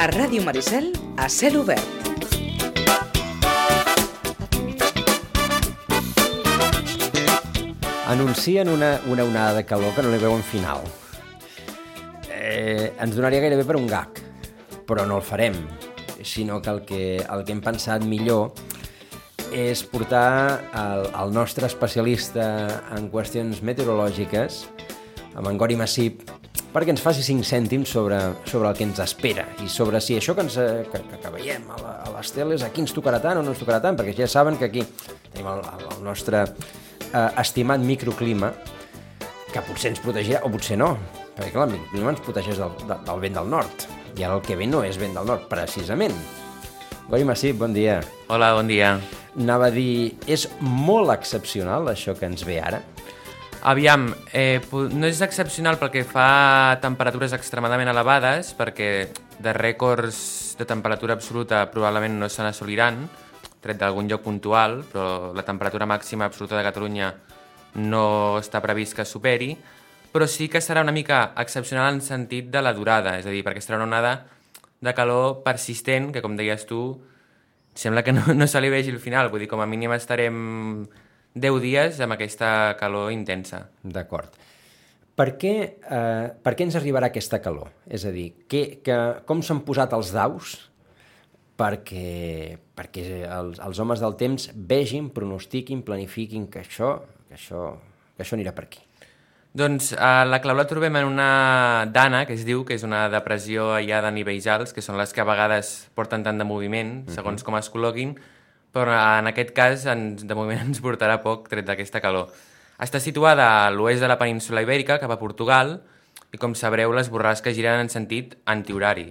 A Ràdio Maricel, a cel obert. Anuncien una, una onada de calor que no li veuen final. Eh, ens donaria gairebé per un gag, però no el farem, sinó que el que, el que hem pensat millor és portar el, el nostre especialista en qüestions meteorològiques, amb en Gori Massip, perquè ens faci 5 cèntims sobre, sobre el que ens espera i sobre si això que, ens, eh, que, que, que veiem a, la, a les teles aquí ens tocarà tant o no ens tocarà tant, perquè ja saben que aquí tenim el, el nostre eh, estimat microclima que potser ens protegirà, o potser no, perquè clar, el microclima ens protegeix del, del, del vent del nord, i ara el que ve no és vent del nord, precisament. Gori Massip, bon dia. Hola, bon dia. Anava a dir, és molt excepcional això que ens ve ara? Aviam, eh, no és excepcional perquè fa temperatures extremadament elevades, perquè de rècords de temperatura absoluta probablement no se n'assoliran, tret d'algun lloc puntual, però la temperatura màxima absoluta de Catalunya no està previst que superi, però sí que serà una mica excepcional en sentit de la durada, és a dir, perquè serà una onada de calor persistent, que com deies tu, sembla que no, no se li vegi el final, vull dir, com a mínim estarem 10 dies amb aquesta calor intensa. D'acord. Per què, eh, per què ens arribarà aquesta calor? És a dir, que, que, com s'han posat els daus perquè, perquè els, els homes del temps vegin, pronostiquin, planifiquin que això, que això, que això anirà per aquí? Doncs eh, la clau la trobem en una dana, que es diu, que és una depressió aïllada a nivells alts, que són les que a vegades porten tant de moviment, segons com es col·loquin, però en aquest cas ens, de moment ens portarà poc tret d'aquesta calor. Està situada a l'oest de la península Ibèrica, cap a Portugal, i com sabreu, les borrasques giren en sentit antihorari.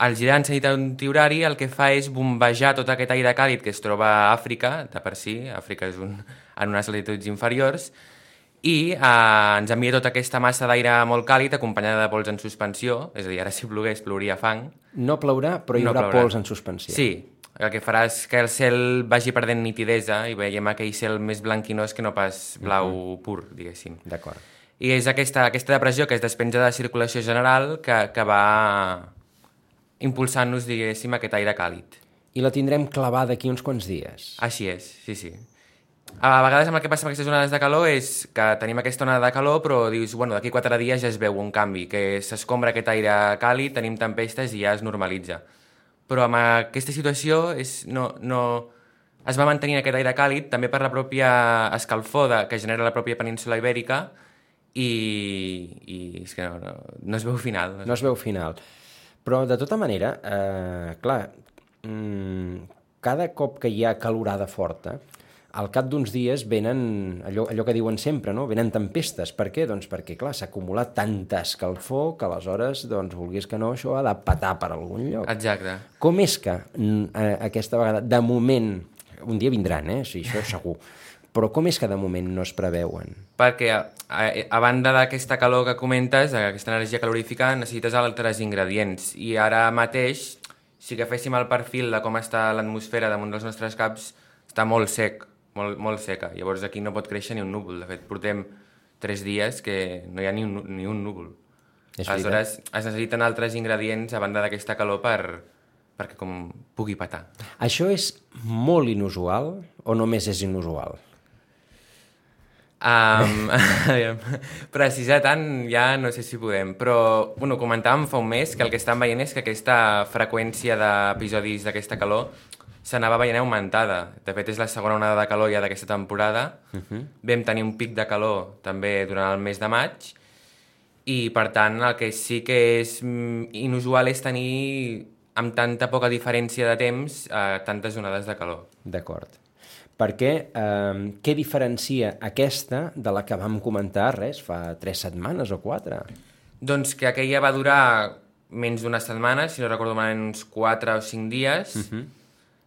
Al girar en sentit antihorari el que fa és bombejar tot aquest aire càlid que es troba a Àfrica, de per si, Àfrica és un, en unes latituds inferiors, i eh, ens envia tota aquesta massa d'aire molt càlid acompanyada de pols en suspensió, és a dir, ara si plogués plouria fang. No plourà, però hi No haurà plourà. pols en suspensió. Sí, el que farà és que el cel vagi perdent nitidesa i veiem aquell cel més blanquinós que no pas blau pur, diguéssim. D'acord. I és aquesta, aquesta depressió que es despenja de la circulació general que, que va impulsant-nos, diguéssim, aquest aire càlid. I la tindrem clavada d'aquí uns quants dies. Així és, sí, sí. A vegades amb el que passa amb aquestes onades de calor és que tenim aquesta onada de calor, però dius, bueno, d'aquí quatre dies ja es veu un canvi, que s'escombra aquest aire càlid, tenim tempestes i ja es normalitza. Però amb aquesta situació és, no, no, es va mantenir aquest aire càlid també per la pròpia escalfor de, que genera la pròpia península ibèrica i, i és que no, no, no es veu final. No es veu final. Però, de tota manera, eh, clar, mm, cada cop que hi ha calorada forta, al cap d'uns dies venen allò, allò que diuen sempre, no? venen tempestes. Per què? Doncs perquè, clar, s'ha acumulat tanta escalfor que aleshores, doncs, vulguis que no, això ha de patar per algun lloc. Exacte. Com és que eh, aquesta vegada, de moment, un dia vindran, eh? Sí, això segur, però com és que de moment no es preveuen? Perquè a, a, a banda d'aquesta calor que comentes, aquesta energia calorífica, necessites altres ingredients. I ara mateix, si agaféssim el perfil de com està l'atmosfera damunt dels nostres caps, està molt sec, molt, molt seca. Llavors aquí no pot créixer ni un núvol. De fet, portem tres dies que no hi ha ni un, ni un núvol. És Aleshores, es necessiten altres ingredients a banda d'aquesta calor per, perquè com pugui patar. Això és molt inusual o només és inusual? Um, precisar tant ja no sé si podem, però bueno, comentàvem fa un mes que el que estan veient és que aquesta freqüència d'episodis d'aquesta calor s'anava veient augmentada. De fet, és la segona onada de calor ja d'aquesta temporada. Uh -huh. Vam tenir un pic de calor també durant el mes de maig i, per tant, el que sí que és mm, inusual és tenir amb tanta poca diferència de temps eh, tantes onades de calor. D'acord. Perquè eh, què diferencia aquesta de la que vam comentar, res, fa tres setmanes o quatre? Doncs que aquella va durar menys d'una setmana, si no recordo malament, uns 4 o 5 dies, uh -huh.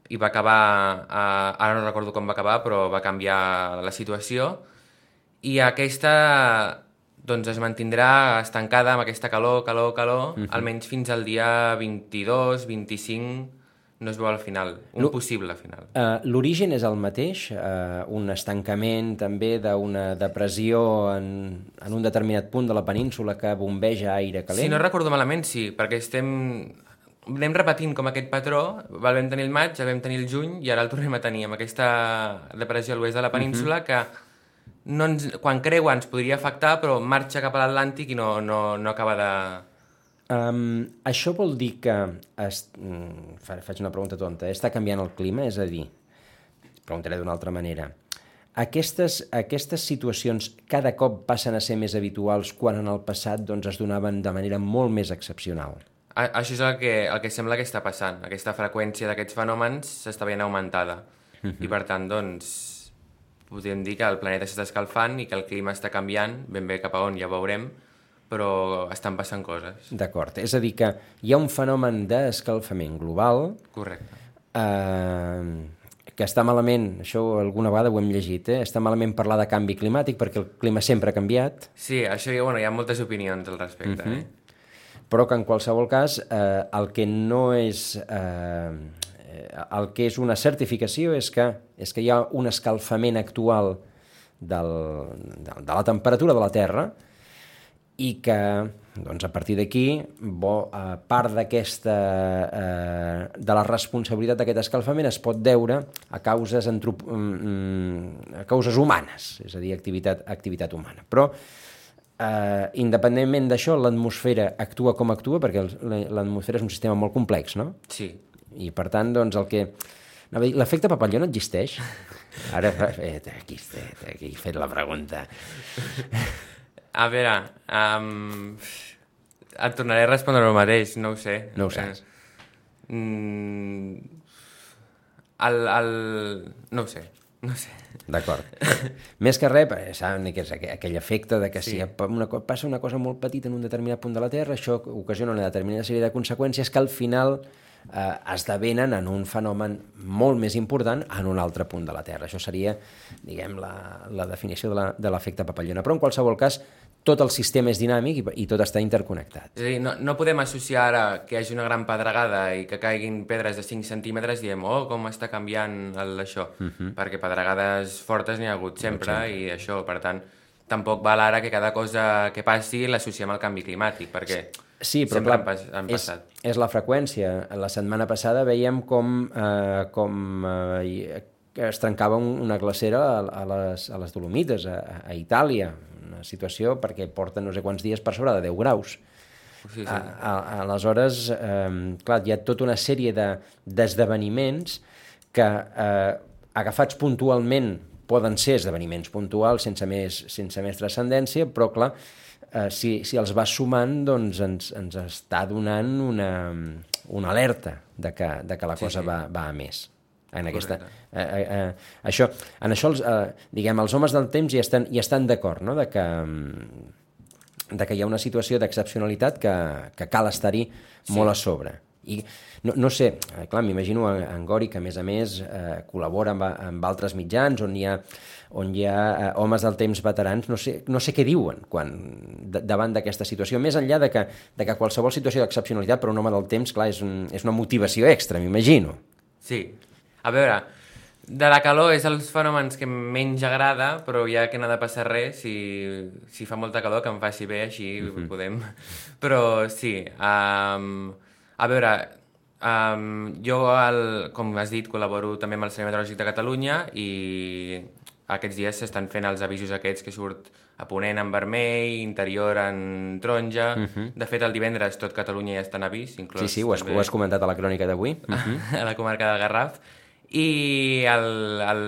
I va acabar, eh, ara no recordo com va acabar, però va canviar la situació, i aquesta doncs es mantindrà estancada amb aquesta calor, calor, calor, uh -huh. almenys fins al dia 22, 25, no es veu al final, un possible final. Uh, L'origen és el mateix, uh, un estancament també d'una depressió en, en un determinat punt de la península que bombeja aire calent? Si no recordo malament, sí, perquè estem... anem repetint com aquest patró, el vam tenir el maig, el vam tenir el juny i ara el tornem a tenir amb aquesta depressió a l'oest de la península uh -huh. que no ens, quan creua ens podria afectar però marxa cap a l'Atlàntic i no, no, no acaba de... Um, això vol dir que... Es, mm, faig una pregunta tonta. Està canviant el clima? És a dir, preguntaré d'una altra manera. Aquestes, aquestes situacions cada cop passen a ser més habituals quan en el passat doncs, es donaven de manera molt més excepcional. A, això és el que, el que sembla que està passant. Aquesta freqüència d'aquests fenòmens s'està veient augmentada. Uh -huh. I per tant, doncs, podríem dir que el planeta s'està escalfant i que el clima està canviant, ben bé cap a on ja veurem, però estan passant coses. D'acord. És a dir, que hi ha un fenomen d'escalfament global... Correcte. Eh, que està malament, això alguna vegada ho hem llegit, eh? està malament parlar de canvi climàtic perquè el clima sempre ha canviat. Sí, això bueno, hi ha moltes opinions al respecte. Uh -huh. eh? Però que en qualsevol cas eh, el que no és... Eh, el que és una certificació és que, és que hi ha un escalfament actual del, de, de la temperatura de la Terra i que doncs, a partir d'aquí eh, part d'aquesta eh, de la responsabilitat d'aquest escalfament es pot deure a causes, antrop, mm, a causes humanes, és a dir, activitat, activitat humana. Però eh, independentment d'això, l'atmosfera actua com actua, perquè l'atmosfera és un sistema molt complex, no? Sí. I per tant, doncs, el que... L'efecte papalló no existeix? Ara, eh, aquí, aquí he fet la pregunta. A veure, um, et tornaré a respondre el mateix, no ho sé. No ho saps. Eh, mm, el, el... No ho sé, no sé. D'acord. Més que res, saben que és aquell efecte de que sí. si una, passa una cosa molt petita en un determinat punt de la Terra, això ocasiona una determinada sèrie de conseqüències que al final eh, esdevenen en un fenomen molt més important en un altre punt de la Terra. Això seria, diguem, la, la definició de l'efecte papallona. Però en qualsevol cas, tot el sistema és dinàmic i, i tot està interconnectat. És a dir, no, no podem associar ara que hi hagi una gran pedregada i que caiguin pedres de 5 centímetres i diem, oh, com està canviant això, uh mhm. -huh. perquè pedregades fortes n'hi ha hagut sempre, no, i això, per tant, tampoc val ara que cada cosa que passi l'associem al canvi climàtic, perquè sí, però sempre clar, han, han passat. És, és la freqüència. La setmana passada veiem com, eh, com eh, es trencava una glacera a, a, les, a les Dolomites, a, a Itàlia, situació perquè porta no sé quants dies per sobre de 10 graus. Sí, sí. A, a, aleshores, eh, clar, hi ha tota una sèrie d'esdeveniments de, que eh, agafats puntualment poden ser esdeveniments puntuals sense més, sense més transcendència, però clar, eh, si, si els vas sumant, doncs ens, ens està donant una, una alerta de que, de que la cosa sí, sí. Va, va a més en aquesta, eh, eh, eh, això, en això els, eh, diguem, els homes del temps hi estan, hi estan d'acord, no? de, que, mm, de que hi ha una situació d'excepcionalitat que, que cal estar-hi sí. molt a sobre. I no, no sé, eh, clar, m'imagino en Gori, que a més a més eh, col·labora amb, amb altres mitjans on hi ha, on hi ha eh, homes del temps veterans, no sé, no sé què diuen quan, davant d'aquesta situació, més enllà de que, de que qualsevol situació d'excepcionalitat per un home del temps, clar, és, un, és una motivació extra, m'imagino. Sí, a veure, de la calor és els fenòmens que menys agrada, però ja que no ha de passar res, si, si fa molta calor, que em faci bé, així mm -hmm. podem... Però sí, um, a veure, um, jo, el, com has dit, col·laboro també amb el Servei Meteorològic de Catalunya i aquests dies s'estan fent els avisos aquests que surt a Ponent en vermell, interior en taronja... Uh mhm. -huh. De fet, el divendres tot Catalunya ja està en avís, inclòs... Sí, sí, ho has, també... ho has comentat a la crònica d'avui. Uh -huh. a la comarca del Garraf i el, el,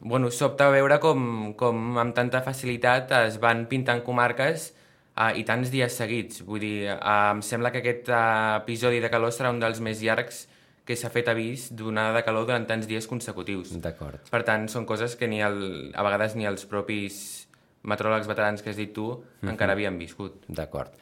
bueno, sobta veure com, com amb tanta facilitat es van pintant comarques uh, i tants dies seguits. Vull dir, uh, em sembla que aquest uh, episodi de calor serà un dels més llargs que s'ha fet avís d'onada de calor durant tants dies consecutius. D'acord. Per tant, són coses que ni el, a vegades ni els propis meteoròlegs veterans que has dit tu uh -huh. encara havien viscut. D'acord.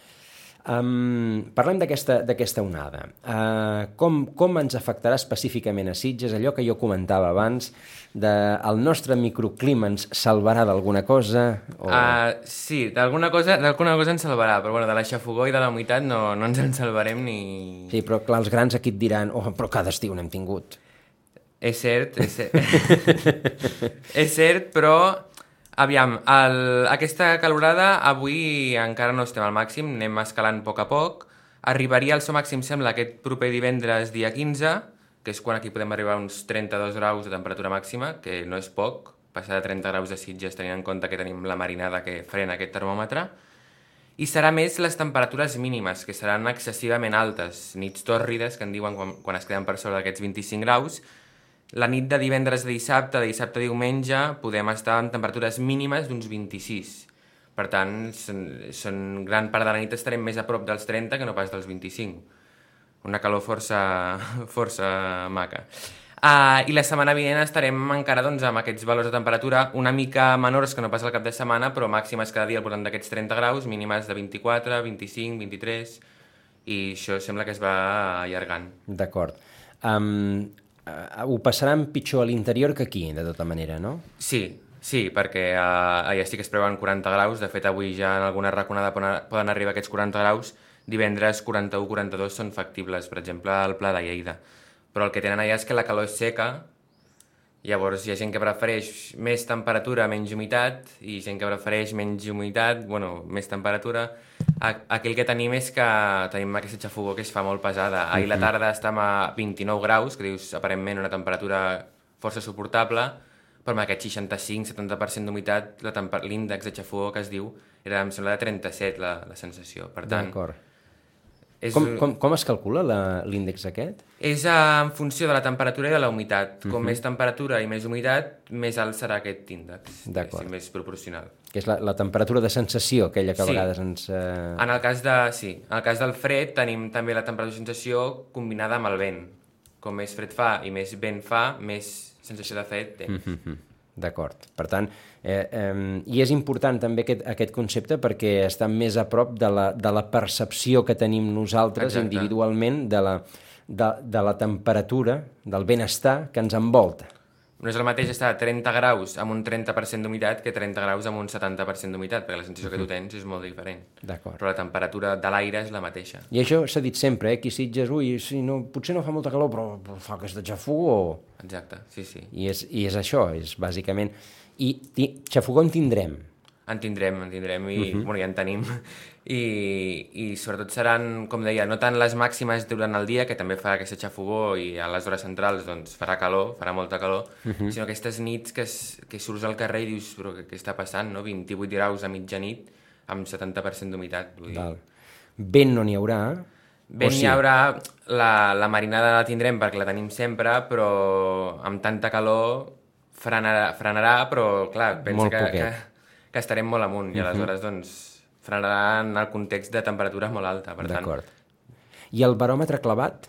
Um, parlem d'aquesta onada. Uh, com, com ens afectarà específicament a Sitges allò que jo comentava abans, de el nostre microclima ens salvarà d'alguna cosa? O... Uh, sí, d'alguna cosa, cosa ens salvarà, però bueno, de l'aixafogó i de la humitat no, no ens en salvarem ni... Sí, però clar, els grans aquí et diran oh, però cada estiu n'hem tingut. És cert, és cert. és cert, però Aviam, el, aquesta calorada avui encara no estem al màxim, anem escalant a poc a poc. Arribaria al seu màxim, sembla, aquest proper divendres, dia 15, que és quan aquí podem arribar a uns 32 graus de temperatura màxima, que no és poc, passar de 30 graus de Sitges tenint en compte que tenim la marinada que frena aquest termòmetre, i serà més les temperatures mínimes, que seran excessivament altes, nits tòrrides, que en diuen quan, quan es queden per sobre d'aquests 25 graus. La nit de divendres a dissabte, de dissabte a diumenge, podem estar en temperatures mínimes d'uns 26. Per tant, són, són gran part de la nit estarem més a prop dels 30 que no pas dels 25. Una calor força, força maca. Uh, I la setmana vinent estarem encara doncs, amb aquests valors de temperatura una mica menors que no pas el cap de setmana, però màximes cada dia al voltant d'aquests 30 graus, mínimes de 24, 25, 23, i això sembla que es va allargant. D'acord. Um, uh, ho passaran pitjor a l'interior que aquí, de tota manera, no? Sí, sí, perquè uh, allà sí que es preveuen 40 graus, de fet avui ja en alguna raconada poden arribar aquests 40 graus, divendres 41-42 són factibles, per exemple, al Pla de Lleida però el que tenen allà és que la calor és seca, llavors hi ha gent que prefereix més temperatura, menys humitat, i gent que prefereix menys humitat, bueno, més temperatura. Aquí el que tenim és que tenim aquesta xafogó que es fa molt pesada. Ahir la tarda estem a 29 graus, que dius aparentment una temperatura força suportable, però amb aquest 65-70% d'humitat l'índex de xafogó que es diu era, em sembla, de 37 la, la sensació. Per tant, és... Com, com, com es calcula l'índex aquest? És en funció de la temperatura i de la humitat. Com uh mhm. -huh. més temperatura i més humitat, més alt serà aquest índex. D'acord. Més proporcional. Que és la, la temperatura de sensació, aquella que a sí. vegades ens... Eh... En el cas de, sí, en el cas del fred tenim també la temperatura de sensació combinada amb el vent. Com més fred fa i més vent fa, més sensació de fred tens. Uh -huh. D'acord. Per tant, eh, eh, i és important també aquest, aquest concepte perquè està més a prop de la, de la percepció que tenim nosaltres Exacte. individualment de la, de, de la temperatura, del benestar que ens envolta. No és el mateix estar a 30 graus amb un 30% d'humitat que 30 graus amb un 70% d'humitat, perquè la sensació que tu tens és molt diferent. D'acord. Però la temperatura de l'aire és la mateixa. I això s'ha dit sempre, eh? Qui Sitges, ui, sí, no, potser no fa molta calor, però fa aquesta xafogó. Exacte, sí, sí. I és, I és això, és bàsicament... I xafogó en tindrem, en tindrem, en tindrem, i uh mhm. -huh. bueno, ja en tenim. I, I sobretot seran, com deia, no tant les màximes durant el dia, que també fa aquesta xafogó, i a les hores centrals doncs, farà calor, farà molta calor, uh mhm. -huh. sinó aquestes nits que, es, que surts al carrer i dius, però què, què està passant, no? 28 graus a mitjanit amb 70% d'humitat. Val. Vent no n'hi haurà, Vent sí? n'hi haurà, la, la marinada la tindrem perquè la tenim sempre, però amb tanta calor frenarà, frenarà però clar, pensa que, que, que estarem molt amunt i mhm. aleshores doncs frenaran el context de temperatura molt alta, per tant. I el baròmetre clavat?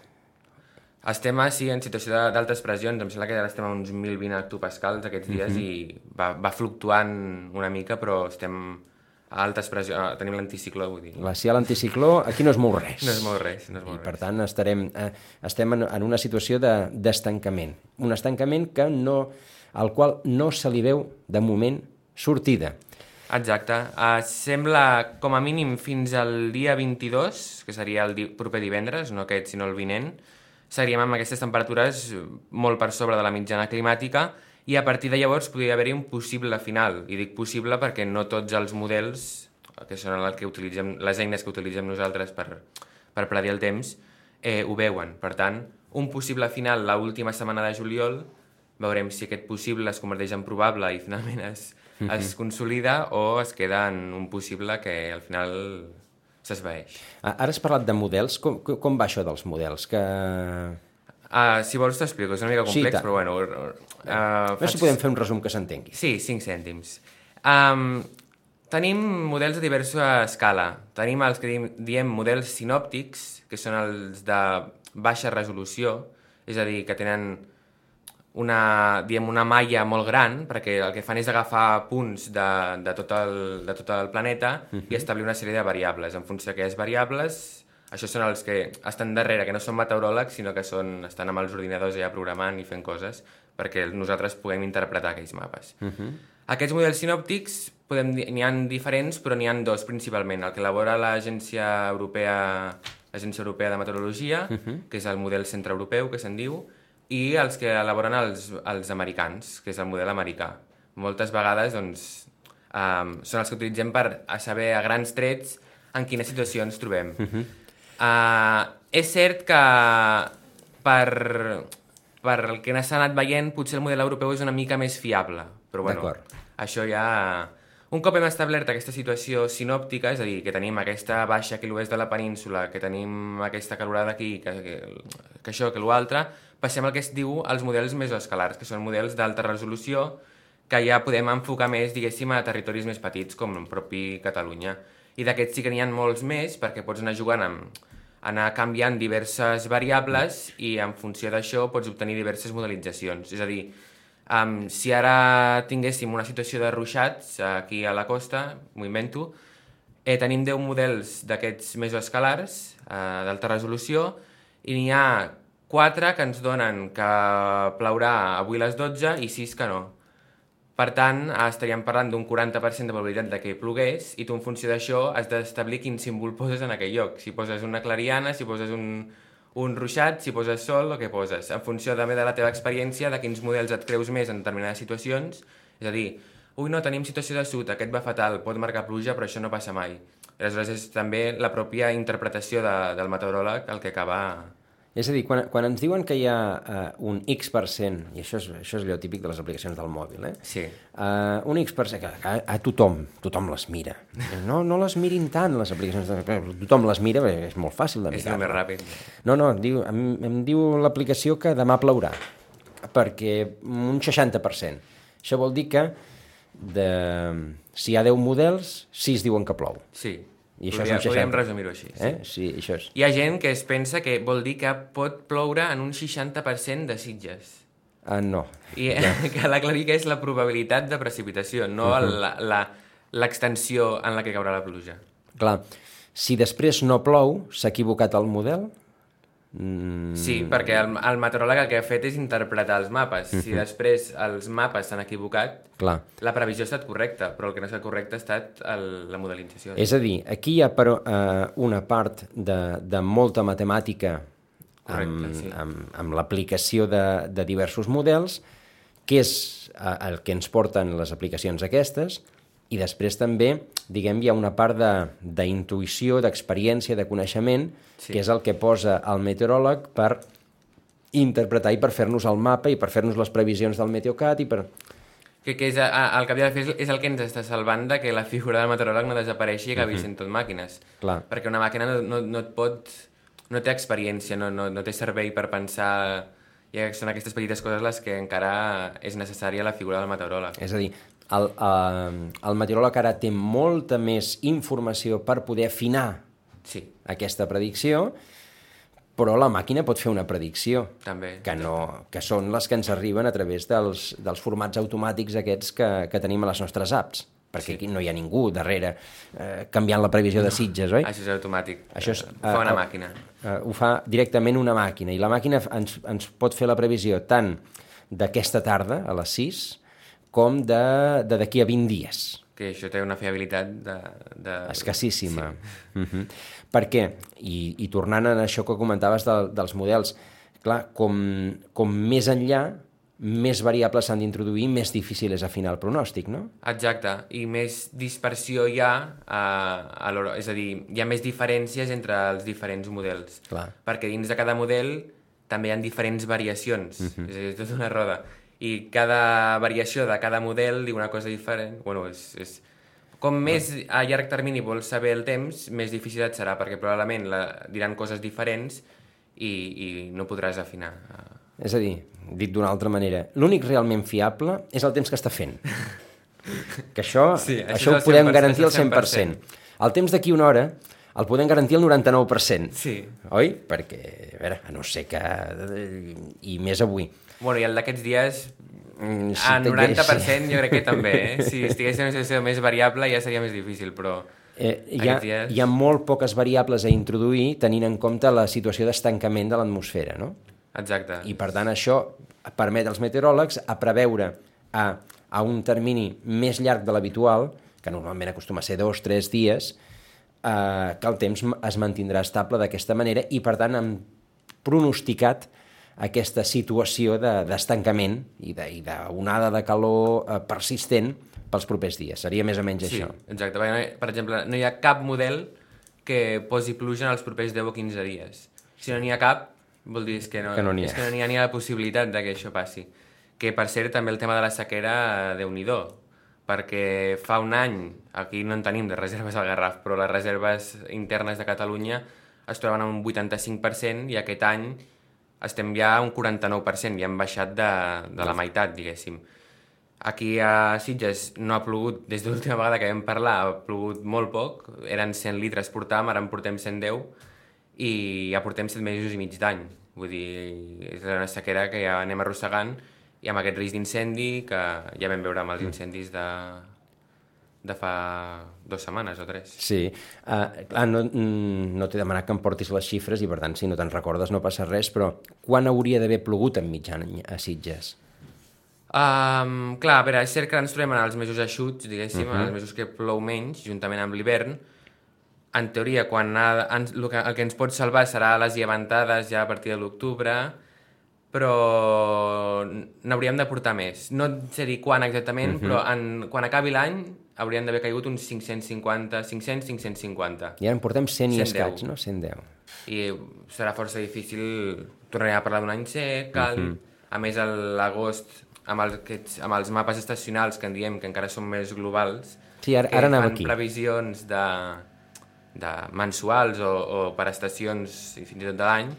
Estem, sí, en situació d'altes pressions. Em sembla que ara estem a uns 1.020 hectopascals aquests dies mm -hmm. i va, va fluctuant una mica, però estem a altes pressions. Tenim l'anticicló, vull dir. La, ha l'anticicló, aquí no es mou res. No es mou res. No es mou I, res. per tant, estarem, eh, estem en, en una situació d'estancament. De, un estancament que no, al qual no se li veu, de moment, sortida. Exacte. Uh, sembla, com a mínim, fins al dia 22, que seria el di proper divendres, no aquest, sinó el vinent, seríem amb aquestes temperatures molt per sobre de la mitjana climàtica i a partir de llavors podria haver-hi un possible final. I dic possible perquè no tots els models, que són el que utilitzem, les eines que utilitzem nosaltres per, per predir el temps, eh, ho veuen. Per tant, un possible final l última setmana de juliol, veurem si aquest possible es converteix en probable i finalment es, -huh. es consolida o es queda en un possible que al final s'esvaeix. Ara has parlat de models. Com, com va això dels models? Que... Uh, si vols t'explico, és una mica complex, sí, però bueno... Uh, uh, faig... si podem fer un resum que s'entengui. Sí, 5 cèntims. Um, tenim models de diversa escala. Tenim els que diem models sinòptics, que són els de baixa resolució, és a dir, que tenen una, diem, una malla molt gran, perquè el que fan és agafar punts de, de, tot, el, de tot el planeta uh -huh. i establir una sèrie de variables. En funció d'aquelles variables, això són els que estan darrere, que no són meteoròlegs, sinó que són, estan amb els ordinadors ja programant i fent coses perquè nosaltres puguem interpretar aquells mapes. Uh -huh. Aquests models sinòptics n'hi han diferents, però n'hi han dos principalment. El que elabora l'Agència Europea l'Agència Europea de Meteorologia, uh -huh. que és el model centre-europeu, que se'n diu, i els que elaboren els, els americans, que és el model americà. Moltes vegades doncs, um, són els que utilitzem per a saber a grans trets en quina situació ens trobem. Uh -huh. Uh, és cert que per, per el que s'ha anat veient, potser el model europeu és una mica més fiable. Però bueno, això ja... Un cop hem establert aquesta situació sinòptica, és a dir, que tenim aquesta baixa que l'oest de la península, que tenim aquesta calorada aquí, que, que, que això, que l'altre, passem al que es diu els models mesoescalars, que són models d'alta resolució, que ja podem enfocar més, diguéssim, a territoris més petits, com el propi Catalunya. I d'aquests sí que n'hi ha molts més, perquè pots anar jugant amb, anar canviant diverses variables i en funció d'això pots obtenir diverses modelitzacions. És a dir, um, si ara tinguéssim una situació de ruixats aquí a la costa, m'ho invento, eh, tenim 10 models d'aquests mesoescalars eh, d'alta resolució i n'hi ha 4 que ens donen que plourà avui a les 12 i 6 que no. Per tant, estaríem parlant d'un 40% de probabilitat de que plogués i tu en funció d'això has d'establir quin símbol poses en aquell lloc. Si poses una clariana, si poses un, un ruixat, si poses sol o què poses. En funció també de la teva experiència, de quins models et creus més en determinades situacions. És a dir, ui no, tenim situació de sud, aquest va fatal, pot marcar pluja, però això no passa mai. Aleshores és també la pròpia interpretació de, del meteoròleg el que acaba És a dir, quan, quan ens diuen que hi ha uh, un X%, i això és, això és allò típic de les aplicacions del mòbil, eh? Sí. Uh, un X%, que a, a tothom, tothom les mira. No, no les mirin tant, les aplicacions, de... tothom les mira, perquè és molt fàcil de És mirar. el més ràpid. No, no, diu, em, em diu l'aplicació que demà plourà, perquè un 60%. Això vol dir que de, si hi ha 10 models, 6 diuen que plou. Sí. I això Podria, és un 60. podríem resumir-ho així. Sí. Eh? Sí, això és. Hi ha gent que es pensa que vol dir que pot ploure en un 60% de sitges. Ah, no. I cal aclarir que és la probabilitat de precipitació, no uh -huh. la- l'extensió en la que caurà la pluja. Clar, si després no plou, s'ha equivocat el model? Mm, Sí, perquè el, el meteoròleg el que ha fet és interpretar els mapes. Si després els mapes s'han equivocat, clar. la previsió ha estat correcta, però el que no ha estat correcte ha estat el, la modelització. És a dir, aquí hi ha però, eh, una part de, de molta matemàtica Correcte, amb, sí. amb, amb l'aplicació de, de diversos models, que és eh, el que ens porten les aplicacions aquestes, i després també, diguem, hi ha una part de- d'intuïció, d'experiència, de coneixement, Sí. que és el que posa el meteoròleg per interpretar i per fer-nos el mapa i per fer-nos les previsions del Meteocat i per... Que, que és, a, a, el que havia de fer és, és el que ens està salvant de que la figura del meteoròleg no desapareixi i acabi sent tot màquines. Clar. Perquè una màquina no, no, no et pot... no té experiència, no, no, no té servei per pensar... I són aquestes petites coses les que encara és necessària la figura del meteoròleg. És a dir, el, eh, el meteoròleg ara té molta més informació per poder afinar Sí, aquesta predicció, però la màquina pot fer una predicció, també. que, no, que són les que ens arriben a través dels, dels formats automàtics aquests que, que tenim a les nostres apps, perquè Sí. aquí no hi ha ningú darrere eh, canviant la previsió de Sitges, oi? Això és automàtic. Això és, Eh, Ho fa una eh, màquina. Uh, ho fa directament una màquina, i la màquina ens, ens pot fer la previsió tant d'aquesta tarda, a les 6, com de de d'aquí a 20 dies. Que això té una fiabilitat de... de... Escassíssima. Sí. Uh -huh. Per què? I, I tornant a això que comentaves de, dels models, clar, com, com més enllà, més variables s'han d'introduir, més difícil és afinar el pronòstic, no? Exacte, i més dispersió hi ha, a, a l'hora- és a dir, hi ha més diferències entre els diferents models. Clar. Perquè dins de cada model també hi ha diferents variacions, uh -huh. és a dir, és tota una roda. I cada variació de cada model diu una cosa diferent. Bueno, és, és... Com més a llarg termini vols saber el temps, més difícil et serà, perquè probablement la, diran coses diferents i, i no podràs afinar. És a dir, dit d'una altra manera, l'únic realment fiable és el temps que està fent. Que això, Sí, això això, ho el podem 100%, garantir al és el 100%. El temps d'aquí una hora el podem garantir al 99%. Sí. Oi? Perquè, a veure, a no ser que... I més avui. Bueno, i el d'aquests dies Mm, a té- 90% jo crec que també, eh? Si estigués en una situació més variable ja seria més difícil, però... Eh, hi, ha, dies- hi ha molt poques variables a introduir tenint en compte la situació d'estancament de l'atmosfera, no? Exacte. I per tant això permet als meteoròlegs a preveure a, a un termini més llarg de l'habitual, que normalment acostuma a ser dos, tres dies, eh, que el temps es mantindrà estable d'aquesta manera i per tant han pronosticat aquesta situació de- d'estancament de, i de- i d'onada de, de calor eh, persistent pels propers dies. Seria més o menys Sí, això. exacte. Per exemple, no hi ha cap model que posi pluja en els propers 10 o 15 dies. Si no n'hi ha cap, vol dir que no, Que no n'hi ha. és que no ha ni la possibilitat de que això passi. Que, per cert, també el tema de la sequera, déu nhi perquè fa un any, aquí no en tenim de reserves al Garraf, però les reserves internes de Catalunya es troben a un 85% i aquest any estem ja un 49%, ja hem baixat de, de la meitat, diguéssim. Aquí a Sitges no ha plogut, des de l'última vegada que vam parlar, ha plogut molt poc, eren 100 litres portàvem, ara en portem 110, i ja portem 7 mesos i mig d'any. Vull dir, és una sequera que ja anem arrossegant, i amb aquest risc d'incendi, que ja vam veure amb els incendis de, de fa dues setmanes o tres. Sí, uh, clar, no, mm, no t'he demanat que em portis les xifres i per tant si no te'n recordes no passa res, però quan hauria d'haver plogut en mig any a Sitges? Um, clar, a veure, és cert que ens trobem en els mesos eixuts, diguéssim, uh -huh. en els mesos que plou menys, juntament amb l'hivern. En teoria, quan ha, ens, el, que, el que ens pot salvar serà les llevantades ja a partir de l'octubre, però n'hauríem de portar més. No sé dir quan exactament, uh -huh. però en, quan acabi l'any haurien d'haver caigut uns 550, 500, 550. I ara en portem 100 i 110. escaig, no? 110. I serà força difícil, tornarem a parlar d'un any sec, càlid, uh -huh. a més a l'agost, amb, el, aquests, amb els mapes estacionals que en diem que encara són més globals, Sí, ara, ara fan aquí. previsions de, de mensuals o, o per estacions i fins i tot de l'any,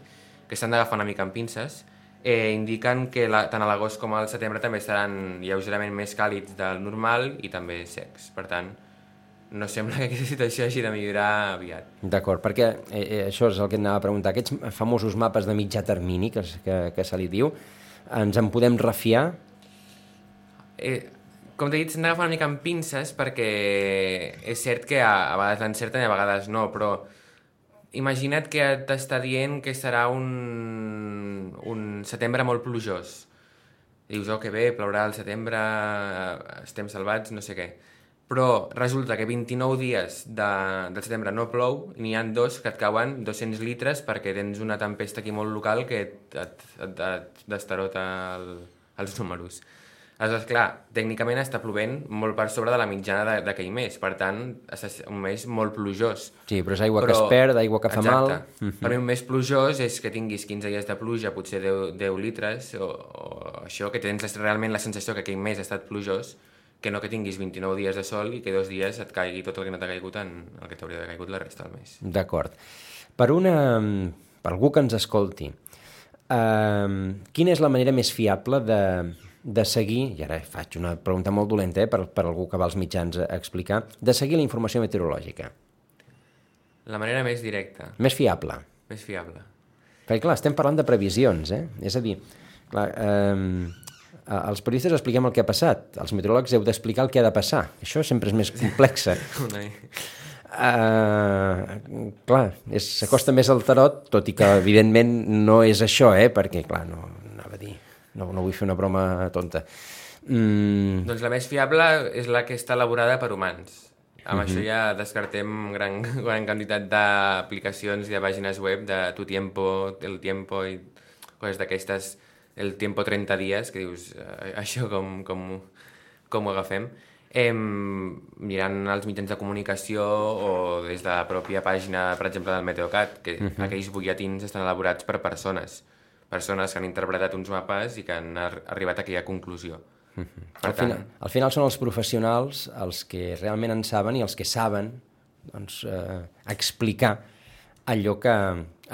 que s'han d'agafar una mica amb pinces, eh, indiquen que la, tant a l'agost com al setembre també seran lleugerament més càlids del normal i també secs. Per tant, no sembla que aquesta situació hagi de millorar aviat. D'acord, perquè eh, eh, això és el que et anava a preguntar. Aquests famosos mapes de mitjà termini, que, que, que se li diu, ens en podem refiar? Eh, com t'he dit, s'han d'agafar una mica amb pinces perquè és cert que a, a vegades l'encerten i a vegades no, però imagina't que t'està dient que serà un, un setembre molt plujós. Dius, oh, que bé, plourà al setembre, estem salvats, no sé què. Però resulta que 29 dies de, del setembre no plou n'hi han dos que et cauen 200 litres perquè tens una tempesta aquí molt local que et, et, et, et destarota el, els números. Aleshores, clar, tècnicament està plovent molt per sobre de la mitjana de- d'aquell mes, per tant, és un mes molt plujós. Sí, però és aigua que es perd, aigua que fa mal. Exacte. Per mi un mes plujós és que tinguis 15 dies de pluja, potser 10, 10 litres, o, o això, que tens realment la sensació que aquell mes ha estat plujós, que no que tinguis 29 dies de sol i que dos dies et caigui tot el que no t'ha caigut en el que t'hauria de caigut la resta del mes. D'acord. Per una... per algú que ens escolti, eh, quina és la manera més fiable de, de seguir, i ara faig una pregunta molt dolenta eh, per, per algú que va als mitjans a explicar, de seguir la informació meteorològica? La manera més directa, Més fiable. més fiable. Perquè, clar, estem parlant de previsions, eh? És a dir, clar, eh, els periodistes expliquem el que ha passat, els meteoròlegs heu d'explicar el que ha de passar. Això sempre és més complex. Una... Uh, clar, s'acosta més al tarot, tot i que evidentment no és això, eh? perquè clar, no, no, no vull fer una broma tonta. Mm, Doncs la més fiable és la que està elaborada per humans. Amb això ja descartem gran, gran quantitat d'aplicacions i de pàgines web de Tu Tiempo, El Tiempo i coses d'aquestes, El Tiempo 30 dies, que dius, eh, això com, com, com ho agafem. Eh, mirant els mitjans de comunicació o des de la pròpia pàgina, per exemple, del Meteocat, que aquells butlletins estan elaborats per persones, persones que han interpretat uns mapes i que han ar arribat a aquella conclusió. Per al, final, al final són els professionals els que realment en saben i els que saben doncs, eh, explicar allò que,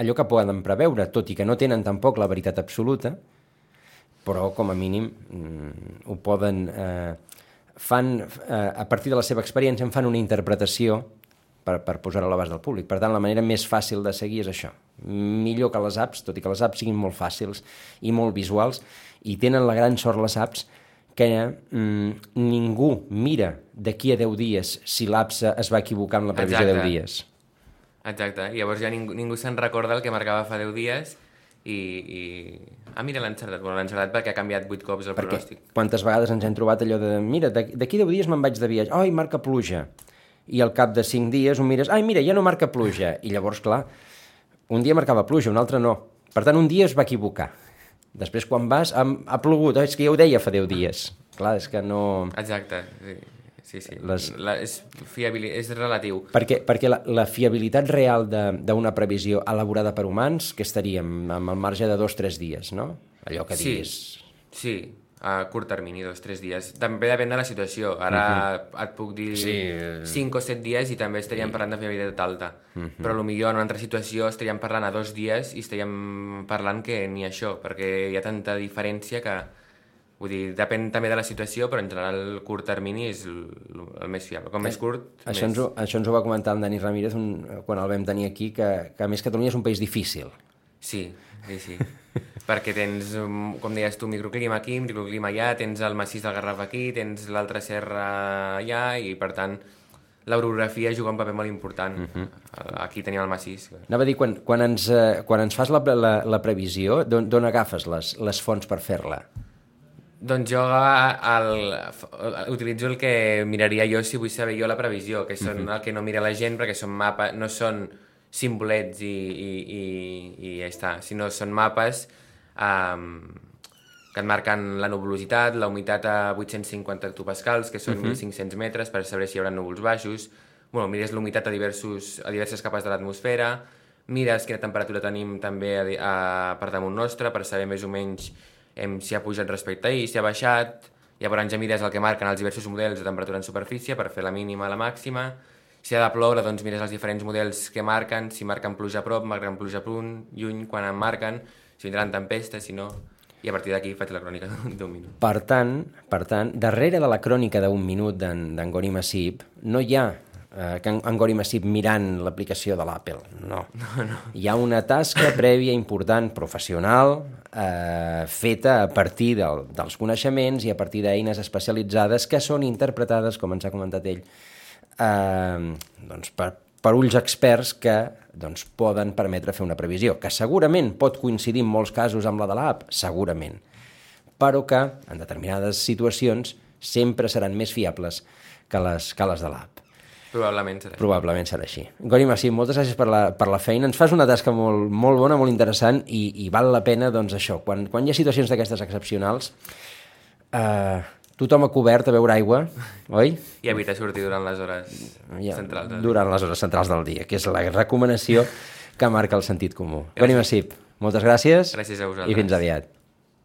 allò que poden preveure, tot i que no tenen tampoc la veritat absoluta, però com a mínim mm, ho poden... Eh, fan, eh, a partir de la seva experiència en fan una interpretació per, per posar-ho a l'abast del públic. Per tant, la manera més fàcil de seguir és això. Millor que les apps, tot i que les apps siguin molt fàcils i molt visuals, i tenen la gran sort les apps que mm, ningú mira d'aquí a 10 dies si l'app es va equivocar amb la previsió de 10 Exacte. dies. Exacte, i llavors ja ningú, ningú se'n recorda el que marcava fa 10 dies i... i... Ah, mira, l'ha encertat. Bueno, l'ha encertat perquè ha canviat 8 cops el Perquè pronòstic. quantes vegades ens hem trobat allò de mira, d'aquí 10 dies me'n vaig de viatge, ai, marca pluja. I al cap de 5 dies ho mires, ai, mira, ja no marca pluja. I llavors, clar, un dia marcava pluja, un altre no. Per tant, un dia es va equivocar. Després, quan vas, ha, ha plogut, oh, és que ja ho deia fa 10 dies. Clar, és que no... Exacte, sí. sí, sí. Les- La, és, fiabil, és relatiu. Perquè, perquè la, la fiabilitat real de- d'una previsió elaborada per humans, que estaríem amb el marge de dos o tres dies, no? Allò que Sí, diguis... sí, a curt termini, dos, tres dies. També depèn de la situació. Ara et puc dir Sí, eh. cinc o set dies i també estaríem parlant de fiabilitat alta. Però potser en una altra situació estaríem parlant a dos dies i estaríem parlant que ni això, perquè hi ha tanta diferència que... Vull dir, depèn també de la situació, però en general el curt termini és el, el més fiable. Com més curt, Això ens, més... ho, això ens ho va comentar el Dani Ramírez un, quan el vam tenir aquí, que, que a més Catalunya és un país difícil. Sí, sí, sí. perquè tens, um, com deies tu, microclima aquí, microclima allà, tens el massís del Garraf aquí, tens l'altra serra allà, i per tant l'orografia juga un paper molt important. Uh -huh. Aquí tenim el massís. Anava a dir, quan, quan, ens, eh, quan ens fas la, la, la previsió, d'on agafes les, les fonts per fer-la? Doncs jo el, el, utilitzo el que miraria jo si vull saber jo la previsió, que són uh -huh. el que no mira la gent perquè són mapes, no són simbolets i, i, i, i ja està, sinó són mapes um, que et marquen la nuvolositat, la humitat a 850 hectopascals, que són uh -huh. 1.500 metres, per saber si hi haurà núvols baixos. Bueno, mires l'humitat a, diversos, a diverses capes de l'atmosfera, mires quina temperatura tenim també a, a, per damunt nostre, per saber més o menys em, si ha pujat respecte a ahir, si ha baixat, llavors ja mires el que marquen els diversos models de temperatura en superfície per fer la mínima a la màxima, si ha de ploure, doncs mires els diferents models que marquen, si marquen pluja a prop, marquen pluja a punt, lluny, quan en marquen, si vindran tempestes, si no... I a partir d'aquí faig la crònica d'un minut. Per tant, per tant, darrere de la crònica d'un minut d'en Gori Massip no hi ha eh, que en, en Gori Massip mirant l'aplicació de l'Apple, no. no, no. Hi ha una tasca prèvia important, professional, eh, feta a partir del, dels coneixements i a partir d'eines especialitzades que són interpretades, com ens ha comentat ell, eh, doncs per, per ulls experts que doncs, poden permetre fer una previsió, que segurament pot coincidir en molts casos amb la de l'app, segurament, però que en determinades situacions sempre seran més fiables que les, que les de l'app. Probablement serà. Probablement serà així. Gori Massim, moltes gràcies per la, per la feina. Ens fas una tasca molt, molt bona, molt interessant i, i val la pena, doncs, això, quan, quan hi ha situacions d'aquestes excepcionals, eh, tothom ha cobert a beure aigua, oi? I evitar sortir durant les hores Ja, centrals. del durant les hores centrals del dia, que és la recomanació que marca el sentit comú. Gori Massip, moltes gràcies, Gràcies a vosaltres. i fins aviat.